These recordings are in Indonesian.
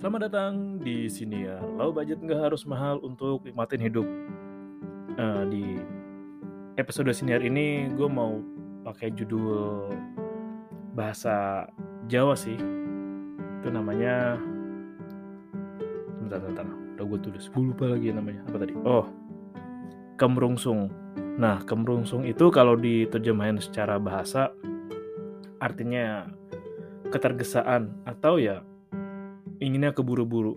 Selamat datang di sini ya. Low budget nggak harus mahal untuk nikmatin hidup. Nah, di episode siniar ini gue mau pakai judul bahasa Jawa sih. Itu namanya bentar bentar. Udah gue tulis. Gue lupa lagi namanya. Apa tadi? Oh. Kemrungsung. Nah, kemrungsung itu kalau diterjemahin secara bahasa artinya ketergesaan atau ya inginnya keburu-buru.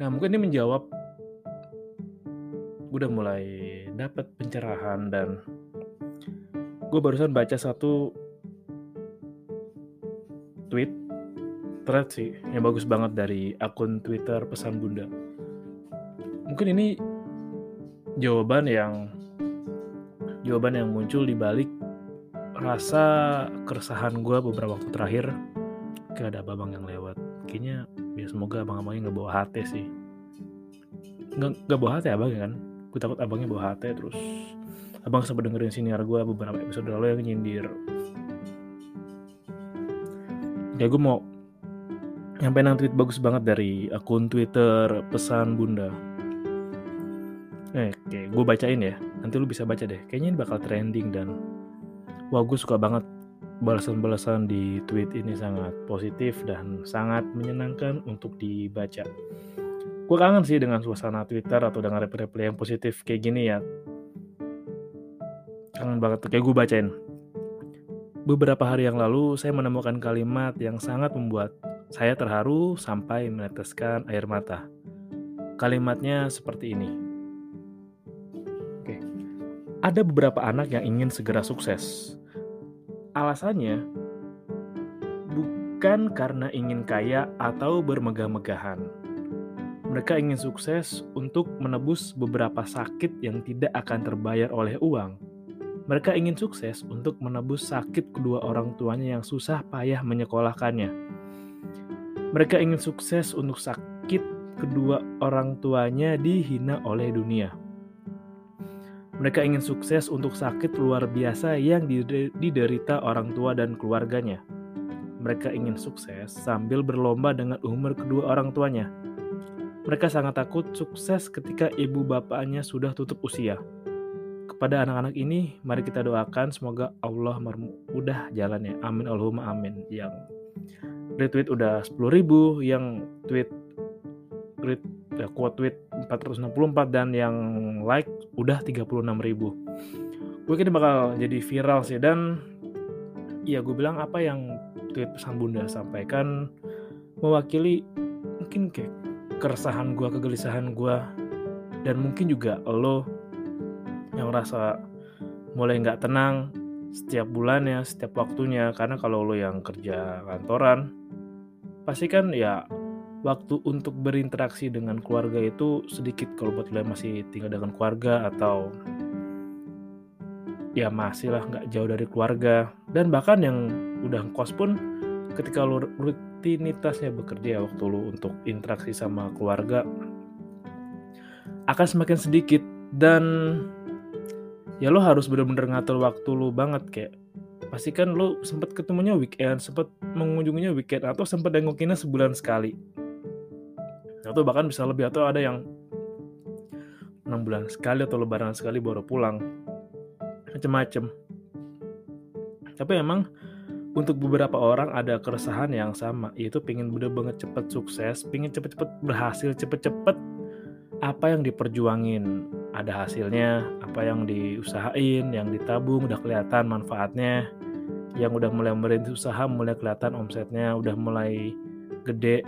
Nah, mungkin ini menjawab gue udah mulai dapat pencerahan dan gue barusan baca satu tweet thread sih yang bagus banget dari akun Twitter pesan bunda. Mungkin ini jawaban yang jawaban yang muncul di balik rasa keresahan gue beberapa waktu terakhir kayak ada abang yang lewat kayaknya ya semoga abang-abangnya nggak bawa hati sih. Nggak nggak bawa hati abang kan? Gue takut abangnya bawa hati terus. Abang sempat dengerin siniar gue beberapa episode lalu yang nyindir. Ya gue mau nyampein tweet bagus banget dari akun Twitter pesan bunda. Oke gue bacain ya. Nanti lu bisa baca deh. Kayaknya ini bakal trending dan wah gue suka banget balasan-balasan di tweet ini sangat positif dan sangat menyenangkan untuk dibaca. Gue kangen sih dengan suasana Twitter atau dengan reply-reply yang positif kayak gini ya. Kangen banget, kayak gue bacain. Beberapa hari yang lalu saya menemukan kalimat yang sangat membuat saya terharu sampai meneteskan air mata. Kalimatnya seperti ini. Oke. Ada beberapa anak yang ingin segera sukses, Alasannya bukan karena ingin kaya atau bermegah-megahan. Mereka ingin sukses untuk menebus beberapa sakit yang tidak akan terbayar oleh uang. Mereka ingin sukses untuk menebus sakit kedua orang tuanya yang susah payah menyekolahkannya. Mereka ingin sukses untuk sakit kedua orang tuanya dihina oleh dunia mereka ingin sukses untuk sakit luar biasa yang diderita orang tua dan keluarganya. Mereka ingin sukses sambil berlomba dengan umur kedua orang tuanya. Mereka sangat takut sukses ketika ibu bapaknya sudah tutup usia. Kepada anak-anak ini, mari kita doakan semoga Allah mempermudah jalannya. Amin Allahumma amin. Yang retweet udah 10 ribu, yang tweet tweet ya, quote tweet 464 dan yang like udah 36 ribu. Gue kira bakal jadi viral sih dan ya gue bilang apa yang tweet pesan bunda sampaikan mewakili mungkin kayak keresahan gue kegelisahan gue dan mungkin juga lo yang merasa mulai nggak tenang setiap bulannya setiap waktunya. Karena kalau lo yang kerja kantoran pasti kan ya waktu untuk berinteraksi dengan keluarga itu sedikit kalau buat kalian masih tinggal dengan keluarga atau ya masih lah nggak jauh dari keluarga. Dan bahkan yang udah kos pun ketika lo rutinitasnya bekerja waktu lo untuk interaksi sama keluarga akan semakin sedikit. Dan ya lo harus bener-bener ngatur waktu lo banget kayak pastikan lo sempat ketemunya weekend sempat mengunjunginya weekend atau sempat nengokinnya sebulan sekali atau bahkan bisa lebih atau ada yang enam bulan sekali atau lebaran sekali baru pulang. Macem-macem. Tapi emang untuk beberapa orang ada keresahan yang sama, yaitu pengen bener banget cepet sukses, pengen cepet-cepet berhasil, cepet-cepet apa yang diperjuangin. Ada hasilnya, apa yang diusahain, yang ditabung udah kelihatan manfaatnya, yang udah mulai merintis usaha mulai kelihatan omsetnya, udah mulai gede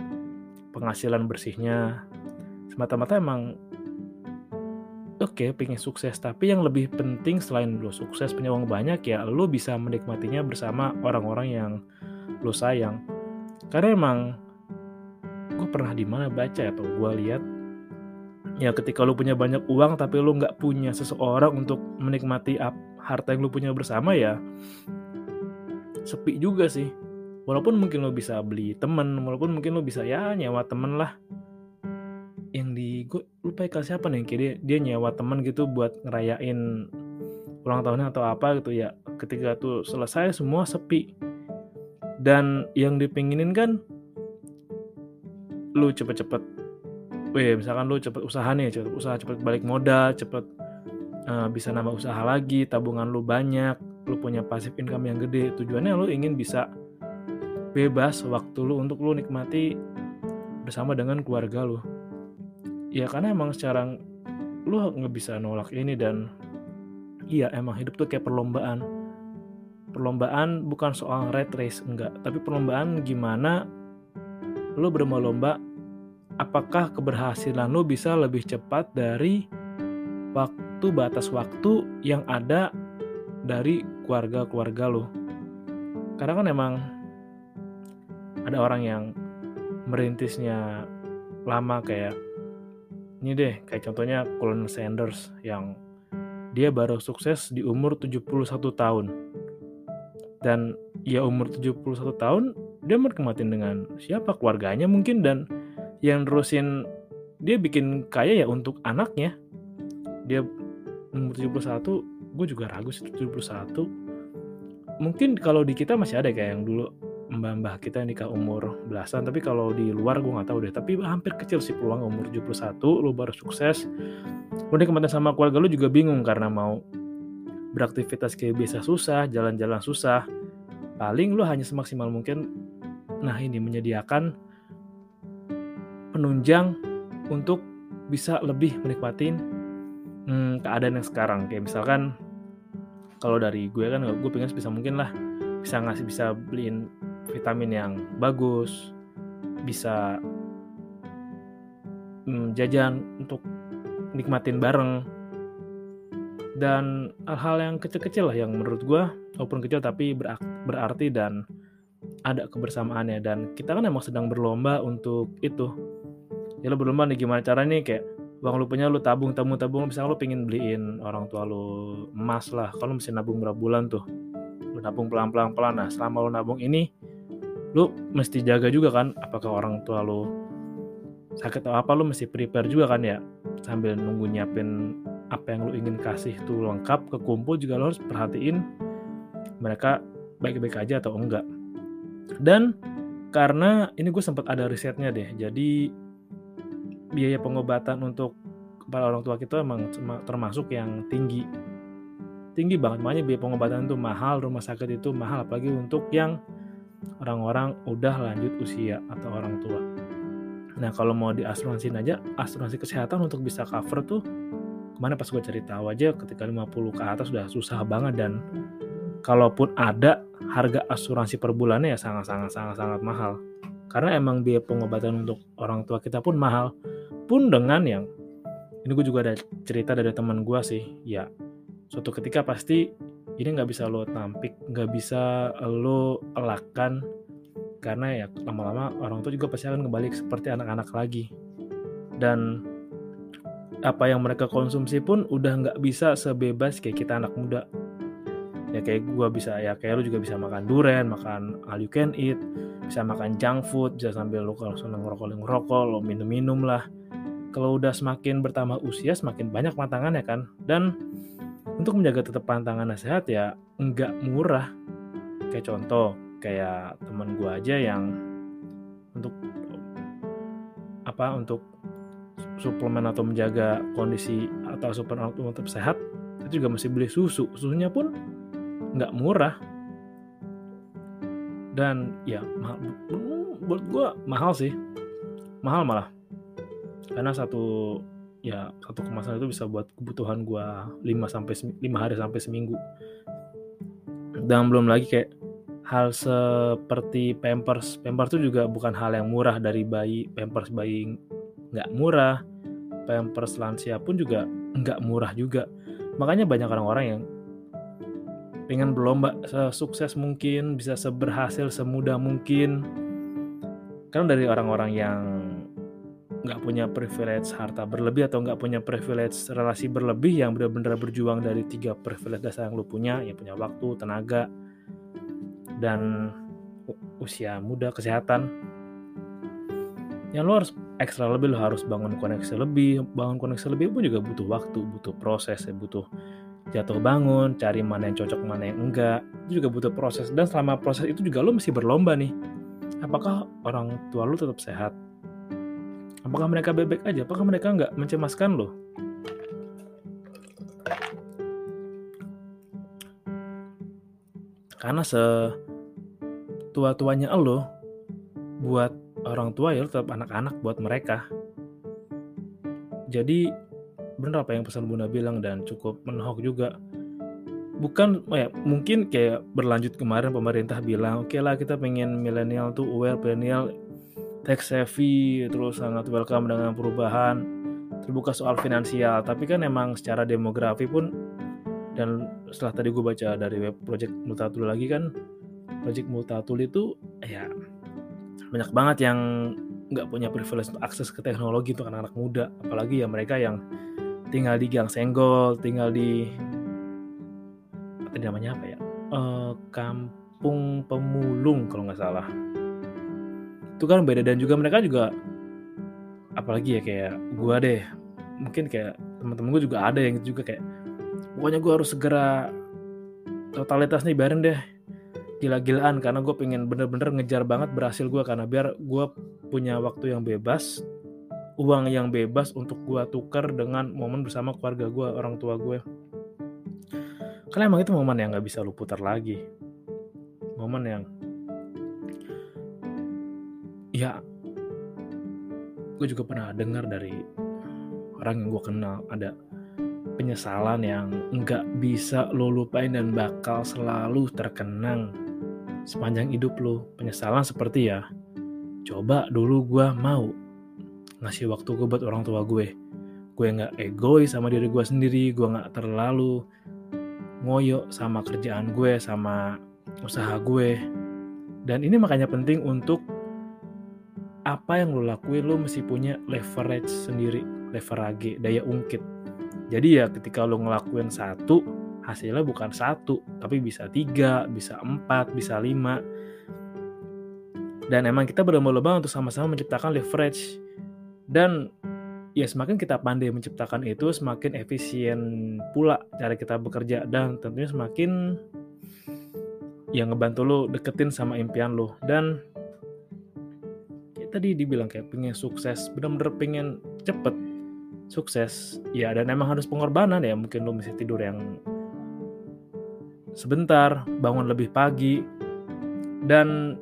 penghasilan bersihnya. Semata-mata emang oke okay, pengen sukses. Tapi yang lebih penting selain lo sukses punya uang banyak ya lo bisa menikmatinya bersama orang-orang yang lo sayang. Karena emang gue pernah di mana baca atau gue lihat ya ketika lo punya banyak uang tapi lo nggak punya seseorang untuk menikmati harta yang lo punya bersama ya sepi juga sih walaupun mungkin lo bisa beli temen walaupun mungkin lo bisa ya nyewa temen lah yang di gue lupa ya siapa nih kayak dia, dia nyewa teman gitu buat ngerayain ulang tahunnya atau apa gitu ya ketika tuh selesai semua sepi dan yang dipinginin kan lu cepet-cepet Wih, misalkan lu cepet usaha nih, cepet usaha, cepet balik modal, cepet uh, bisa nambah usaha lagi, tabungan lu banyak, lu punya pasif income yang gede. Tujuannya lu ingin bisa bebas waktu lu untuk lu nikmati bersama dengan keluarga lu. Ya karena emang secara lu nggak bisa nolak ini dan iya emang hidup tuh kayak perlombaan. Perlombaan bukan soal red race enggak. Tapi perlombaan gimana lu berlomba-lomba apakah keberhasilan lu bisa lebih cepat dari waktu batas waktu yang ada dari keluarga-keluarga lu? Karena kan emang ada orang yang merintisnya lama kayak ini deh kayak contohnya Colonel Sanders yang dia baru sukses di umur 71 tahun. Dan ya umur 71 tahun dia menikmatin dengan siapa? Keluarganya mungkin dan yang terusin dia bikin kaya ya untuk anaknya. Dia umur 71 gue juga ragu sih 71 mungkin kalau di kita masih ada kayak yang dulu mbah-mbah kita yang nikah umur belasan tapi kalau di luar gue nggak tahu deh. Tapi hampir kecil sih peluang umur 71 lu baru sukses. Lu kemarin sama keluarga lu juga bingung karena mau beraktivitas kayak biasa susah jalan-jalan susah. Paling lu hanya semaksimal mungkin nah ini menyediakan penunjang untuk bisa lebih menikmati hmm, keadaan yang sekarang. Kayak misalkan kalau dari gue kan gue pengen bisa mungkin lah bisa ngasih bisa beliin vitamin yang bagus, bisa hmm, jajan untuk nikmatin bareng. Dan hal-hal yang kecil-kecil lah yang menurut gue walaupun kecil tapi berarti dan ada kebersamaannya. Dan kita kan emang sedang berlomba untuk itu. Ya lo berlomba nih gimana caranya kayak uang lu punya lu tabung tabung tabung. Misalnya lu pengen beliin orang tua lu emas lah. Kalau mesti nabung berapa bulan tuh? Lu nabung pelan pelan pelan. Nah selama lu nabung ini lu mesti jaga juga kan apakah orang tua lu sakit atau apa lu mesti prepare juga kan ya sambil nunggu nyiapin apa yang lu ingin kasih tuh lengkap kekumpul juga lo harus perhatiin mereka baik-baik aja atau enggak. Dan karena ini gue sempat ada risetnya deh jadi biaya pengobatan untuk kepala orang tua kita emang termasuk yang tinggi. Tinggi banget makanya biaya pengobatan itu mahal rumah sakit itu mahal apalagi untuk yang orang-orang udah lanjut usia atau orang tua. Nah kalau mau diasuransiin aja, asuransi kesehatan untuk bisa cover tuh ke mana pas gue cari aja ketika 50 ke atas udah susah banget dan kalaupun ada harga asuransi per bulannya ya sangat-sangat sangat-sangat mahal. Karena emang biaya pengobatan untuk orang tua kita pun mahal. Pun dengan yang ini gue juga ada cerita dari teman gue sih, ya suatu ketika pasti ini nggak bisa lo tampik nggak bisa lo elakan karena ya lama-lama orang tua juga pasti akan kembali seperti anak-anak lagi. Dan apa yang mereka konsumsi pun udah nggak bisa sebebas kayak kita anak muda. Ya kayak gue bisa ya kayak lo juga bisa makan durian makan all you can eat bisa makan junk food bisa sambil lo kalau seneng ngerokok ngerokok lo minum-minum lah. Kalau udah semakin bertambah usia semakin banyak matangannya kan. Dan untuk menjaga tetap pantangan sehat ya nggak murah. Kayak contoh kayak teman gue aja yang untuk apa untuk suplemen atau menjaga kondisi atau suplemen untuk sehat itu juga masih beli susu. Susunya pun nggak murah. Dan ya mahal, buat gue mahal sih. Mahal malah. Karena satu ya satu kemasan itu bisa buat kebutuhan gue 5 sampai 5 hari sampai seminggu. Dan belum lagi kayak hal seperti pampers. Pampers itu juga bukan hal yang murah dari bayi. Pampers bayi nggak murah. Pampers lansia pun juga nggak murah juga. Makanya banyak orang-orang yang pengen berlomba sukses mungkin bisa seberhasil semudah mungkin. Kan dari orang-orang yang nggak punya privilege harta berlebih atau nggak punya privilege relasi berlebih yang benar-benar berjuang dari tiga privilege dasar yang lu punya ya punya waktu tenaga dan usia muda kesehatan. Yang lo harus ekstra lebih lo harus bangun koneksi lebih. Bangun koneksi lebih pun juga butuh waktu butuh proses ya butuh jatuh bangun cari mana yang cocok mana yang enggak. Itu juga butuh proses. Dan selama proses itu juga lo mesti berlomba nih. Apakah orang tua lo tetap sehat Apakah mereka bebek aja? Apakah mereka nggak mencemaskan lo? Karena setua-tuanya lo buat orang tua ya tetap anak-anak buat mereka. Jadi bener apa yang pesan Bunda bilang dan cukup menohok juga. Bukan ya mungkin kayak berlanjut kemarin pemerintah bilang oke okay lah kita pengen milenial tuh aware milenial tech savvy terus sangat welcome dengan perubahan. Terbuka soal finansial tapi kan emang secara demografi pun dan setelah tadi gue baca dari web project Mutatul lagi kan project Mutatul itu ya banyak banget yang nggak punya privilege untuk akses ke teknologi untuk anak-anak muda. Apalagi ya mereka yang tinggal di Gang Senggol tinggal di apa namanya apa ya uh, kampung pemulung kalau nggak salah itu kan beda dan juga mereka juga apalagi ya kayak gue deh. Mungkin kayak teman-teman gue juga ada yang juga kayak pokoknya gue harus segera totalitas nih biarin deh gila-gilaan karena gue pengen bener-bener ngejar banget berhasil gue karena biar gue punya waktu yang bebas uang yang bebas untuk gue tukar dengan momen bersama keluarga gue orang tua gue karena emang itu momen yang nggak bisa lu putar lagi. Momen yang ya gue juga pernah dengar dari orang yang gue kenal ada penyesalan yang nggak bisa lo lupain dan bakal selalu terkenang sepanjang hidup lo. Penyesalan seperti ya coba dulu gue mau ngasih waktu gue buat orang tua gue. Gue nggak egois sama diri gue sendiri gue nggak terlalu ngoyo sama kerjaan gue sama usaha gue. Dan ini makanya penting untuk apa yang lo lakuin lo mesti punya leverage sendiri leverage daya ungkit. Jadi ya ketika lo ngelakuin satu hasilnya bukan satu tapi bisa tiga bisa empat bisa lima. Dan emang kita berlomba-lomba untuk sama-sama menciptakan leverage. Dan ya semakin kita pandai menciptakan itu semakin efisien pula cara kita bekerja. Dan tentunya semakin yang ngebantu lo deketin sama impian lo dan tadi dibilang kayak pengen sukses bener-bener pengen cepet sukses ya dan emang harus pengorbanan ya mungkin lo mesti tidur yang sebentar bangun lebih pagi dan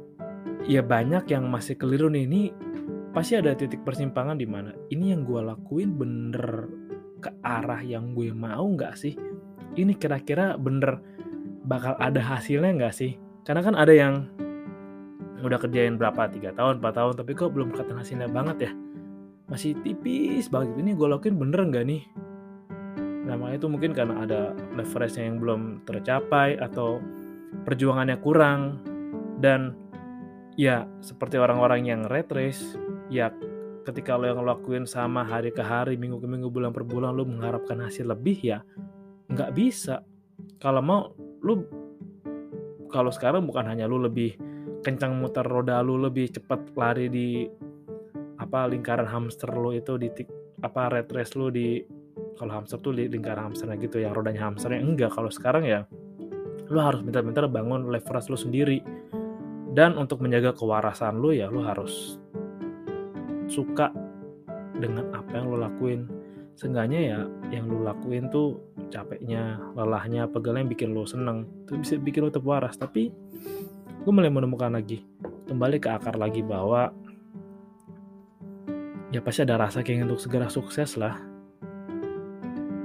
ya banyak yang masih keliru nih ini pasti ada titik persimpangan di mana ini yang gue lakuin bener ke arah yang gue mau nggak sih? Ini kira-kira bener bakal ada hasilnya nggak sih? Karena kan ada yang udah kerjain berapa? Tiga tahun empat tahun. Tapi kok belum kelihatan hasilnya banget ya? Masih tipis banget. Ini gue lakuin bener nggak nih? Namanya itu mungkin karena ada leverage yang belum tercapai atau perjuangannya kurang. Dan ya seperti orang-orang yang red race ya ketika lo yang lakuin sama hari ke hari minggu ke minggu bulan per bulan lo mengharapkan hasil lebih ya nggak bisa. Kalau mau lo kalau sekarang bukan hanya lo lebih kencang muter roda lu lebih cepat lari di apa lingkaran hamster lu itu di apa red race lu di kalau hamster tuh di lingkaran hamsternya gitu yang rodanya hamsternya. Enggak kalau sekarang ya lu harus bentar-bentar bangun leverage lu sendiri. Dan untuk menjaga kewarasan lu ya lu harus suka dengan apa yang lu lakuin. Seenggaknya ya yang lu lakuin tuh capeknya lelahnya pegalnya bikin lu seneng. Itu bisa bikin lu tetap tapi gue mulai menemukan lagi kembali ke akar lagi bahwa ya pasti ada rasa keinginan untuk segera sukses lah.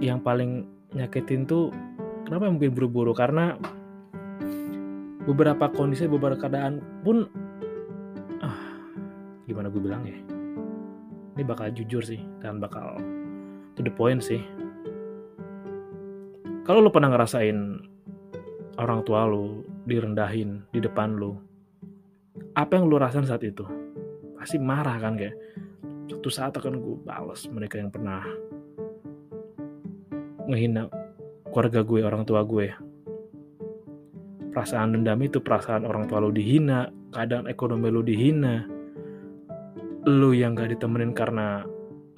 Yang paling nyakitin tuh kenapa mungkin buru-buru? Karena beberapa kondisi beberapa keadaan pun ah, gimana gue bilang ya? Ini bakal jujur sih dan bakal to the point sih. Kalau lo pernah ngerasain orang tua lo direndahin di depan lo apa yang lo rasain saat itu? Pasti marah kan kayak suatu saat akan gue balas mereka yang pernah ngehina keluarga gue, orang tua gue. Perasaan dendam itu perasaan orang tua lo dihina, keadaan ekonomi lo dihina, lo yang gak ditemenin karena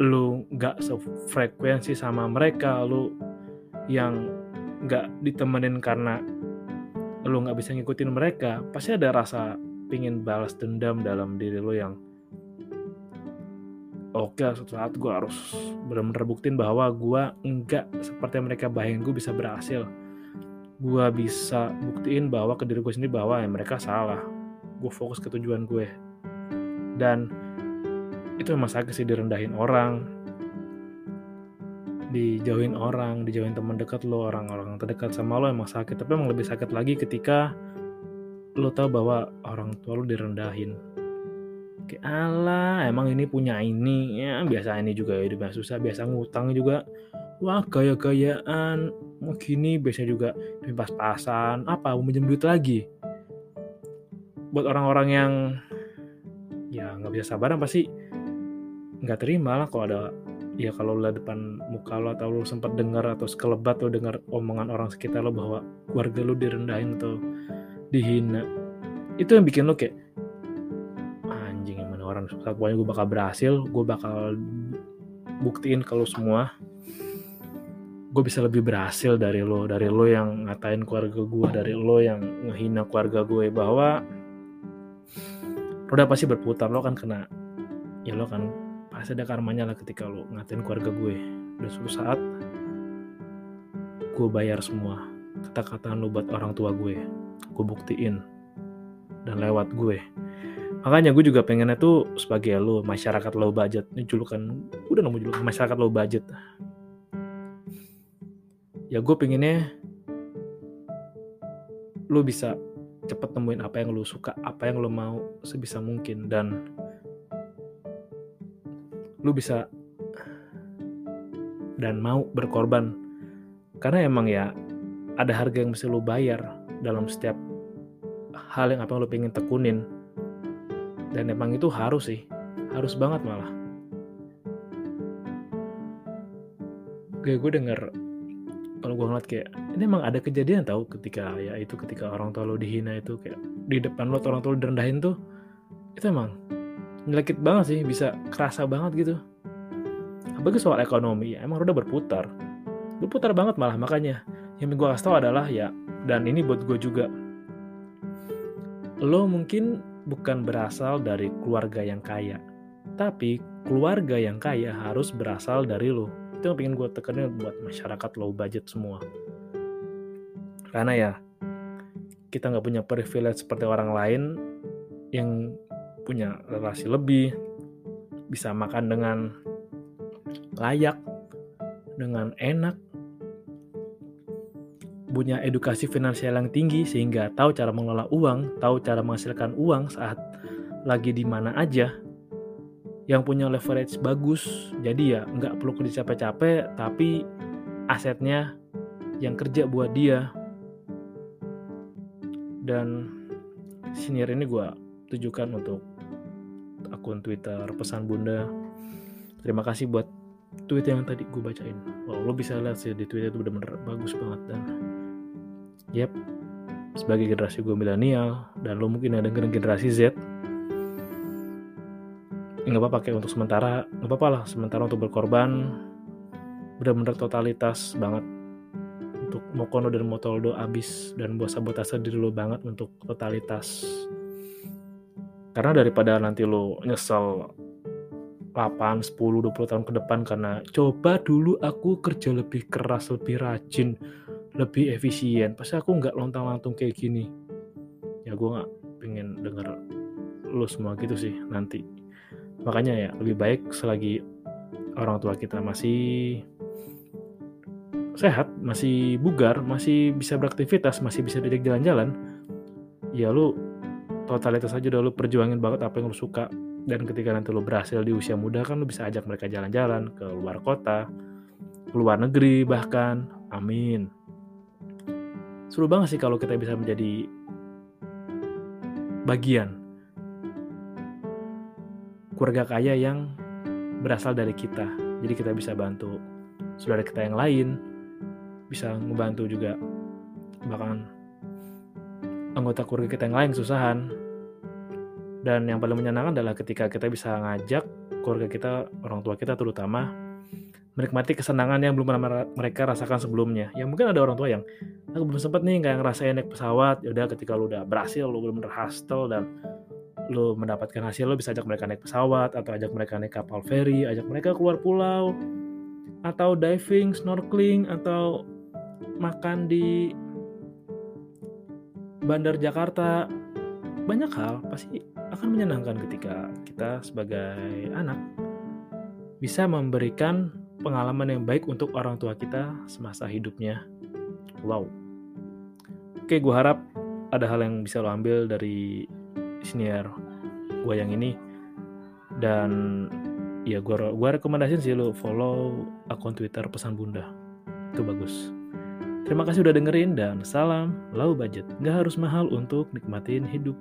lo gak sefrekuensi sama mereka, lo yang gak ditemenin karena lo gak bisa ngikutin mereka, pasti ada rasa pingin balas dendam dalam diri lo yang oke suatu saat gue harus benar-benar buktiin bahwa gue enggak seperti yang mereka bayangin gue bisa berhasil. Gue bisa buktiin bahwa ke diri gue sendiri bahwa ya mereka salah. Gue fokus ke tujuan gue. Dan itu memang sakit sih direndahin orang dijauhin orang dijauhin teman dekat lo orang-orang terdekat sama lo emang sakit tapi emang lebih sakit lagi ketika lo tahu bahwa orang tua lo direndahin. Kayak ala emang ini punya ini. Ya biasa ini juga hidupnya susah biasa ngutang juga. Wah gaya-gayaan mau gini biasanya juga pas-pasan. Apa mau minjem duit lagi? Buat orang-orang yang ya nggak bisa sabaran pasti nggak terima lah kalau ada ya kalau lo depan muka lo atau lo sempat dengar atau sekelebat lo dengar omongan orang sekitar lo bahwa keluarga lo direndahin atau dihina itu yang bikin lo kayak orang sukses pokoknya gue bakal berhasil gue bakal buktiin kalau semua. Gue bisa lebih berhasil dari lo dari lo yang ngatain keluarga gue dari lo yang ngehina keluarga gue bahwa roda pasti berputar lo kan kena ya lo kan pasti ada karmanya lah ketika lo ngatain keluarga gue. Dan suatu saat gue bayar semua kata-kata lo buat orang tua gue. Gue buktiin dan lewat gue. Makanya gue juga pengennya tuh sebagai lo masyarakat low budget ini julukan udah nemu julukan masyarakat low budget. Ya gue pengennya lo bisa cepet temuin apa yang lo suka apa yang lo mau sebisa mungkin. Dan lo bisa dan mau berkorban. Karena emang ya ada harga yang mesti lo bayar dalam setiap hal yang apa yang lo pengen tekunin. Dan emang itu harus sih harus banget malah. Kayak gue denger kalau gue ngeliat kayak ini emang ada kejadian tau ketika ya itu ketika orang tua lo dihina itu kayak di depan lo orang tua lo direndahin tuh itu emang nyelekit banget sih bisa kerasa banget gitu apalagi soal ekonomi ya emang udah berputar berputar banget malah makanya yang gue kasih tau adalah ya dan ini buat gue juga lo mungkin bukan berasal dari keluarga yang kaya, tapi keluarga yang kaya harus berasal dari lo. Itu yang pengen gue tekanin buat masyarakat low budget semua. Karena ya, kita nggak punya privilege seperti orang lain yang punya relasi lebih, bisa makan dengan layak, dengan enak, punya edukasi finansial yang tinggi sehingga tahu cara mengelola uang, tahu cara menghasilkan uang saat lagi di mana aja, yang punya leverage bagus, jadi ya nggak perlu kerja capek-capek, tapi asetnya yang kerja buat dia. Dan senior ini gue tujukan untuk akun Twitter pesan bunda. Terima kasih buat tweet yang tadi gue bacain. Wow, lo bisa lihat sih di Twitter itu bener-bener bagus banget dan Yap, sebagai generasi gue milenial dan lo mungkin ada generasi Z, nggak apa-apa kayak untuk sementara nggak apa-apa lah sementara untuk berkorban benar-benar totalitas banget untuk Mokono dan Motoldo abis dan buat sabotase diri lo banget untuk totalitas karena daripada nanti lo nyesel 8, 10, 20 tahun ke depan karena coba dulu aku kerja lebih keras, lebih rajin, lebih efisien. Pasti aku nggak lontang lantung kayak gini. Ya gue nggak pengen denger lu semua gitu sih nanti. Makanya ya lebih baik selagi orang tua kita masih sehat masih bugar masih bisa beraktivitas masih bisa diajak jalan-jalan ya lu totalitas aja udah lu perjuangin banget apa yang lu suka. Dan ketika nanti lu berhasil di usia muda kan lu bisa ajak mereka jalan-jalan ke luar kota ke luar negeri bahkan. Amin. Seru banget sih kalau kita bisa menjadi bagian keluarga kaya yang berasal dari kita. Jadi kita bisa bantu saudara kita yang lain bisa ngebantu juga bahkan anggota keluarga kita yang lain kesusahan dan yang paling menyenangkan adalah ketika kita bisa ngajak keluarga kita orang tua kita terutama menikmati kesenangan yang belum pernah mereka rasakan sebelumnya. Yang mungkin ada orang tua yang aku belum sempat nih kayak ngerasain naik pesawat. Ya udah ketika lu udah berhasil, lu belum bener hustle dan lu mendapatkan hasil, lu bisa ajak mereka naik pesawat atau ajak mereka naik kapal feri, ajak mereka keluar pulau atau diving, snorkeling atau makan di Bandar Jakarta. Banyak hal pasti akan menyenangkan ketika kita sebagai anak bisa memberikan pengalaman yang baik untuk orang tua kita semasa hidupnya. Wow. Oke, gue harap ada hal yang bisa lo ambil dari senior gue yang ini. Dan ya gue gue rekomendasiin sih lo follow akun Twitter pesan bunda. Itu bagus. Terima kasih udah dengerin dan salam low budget. Gak harus mahal untuk nikmatin hidup.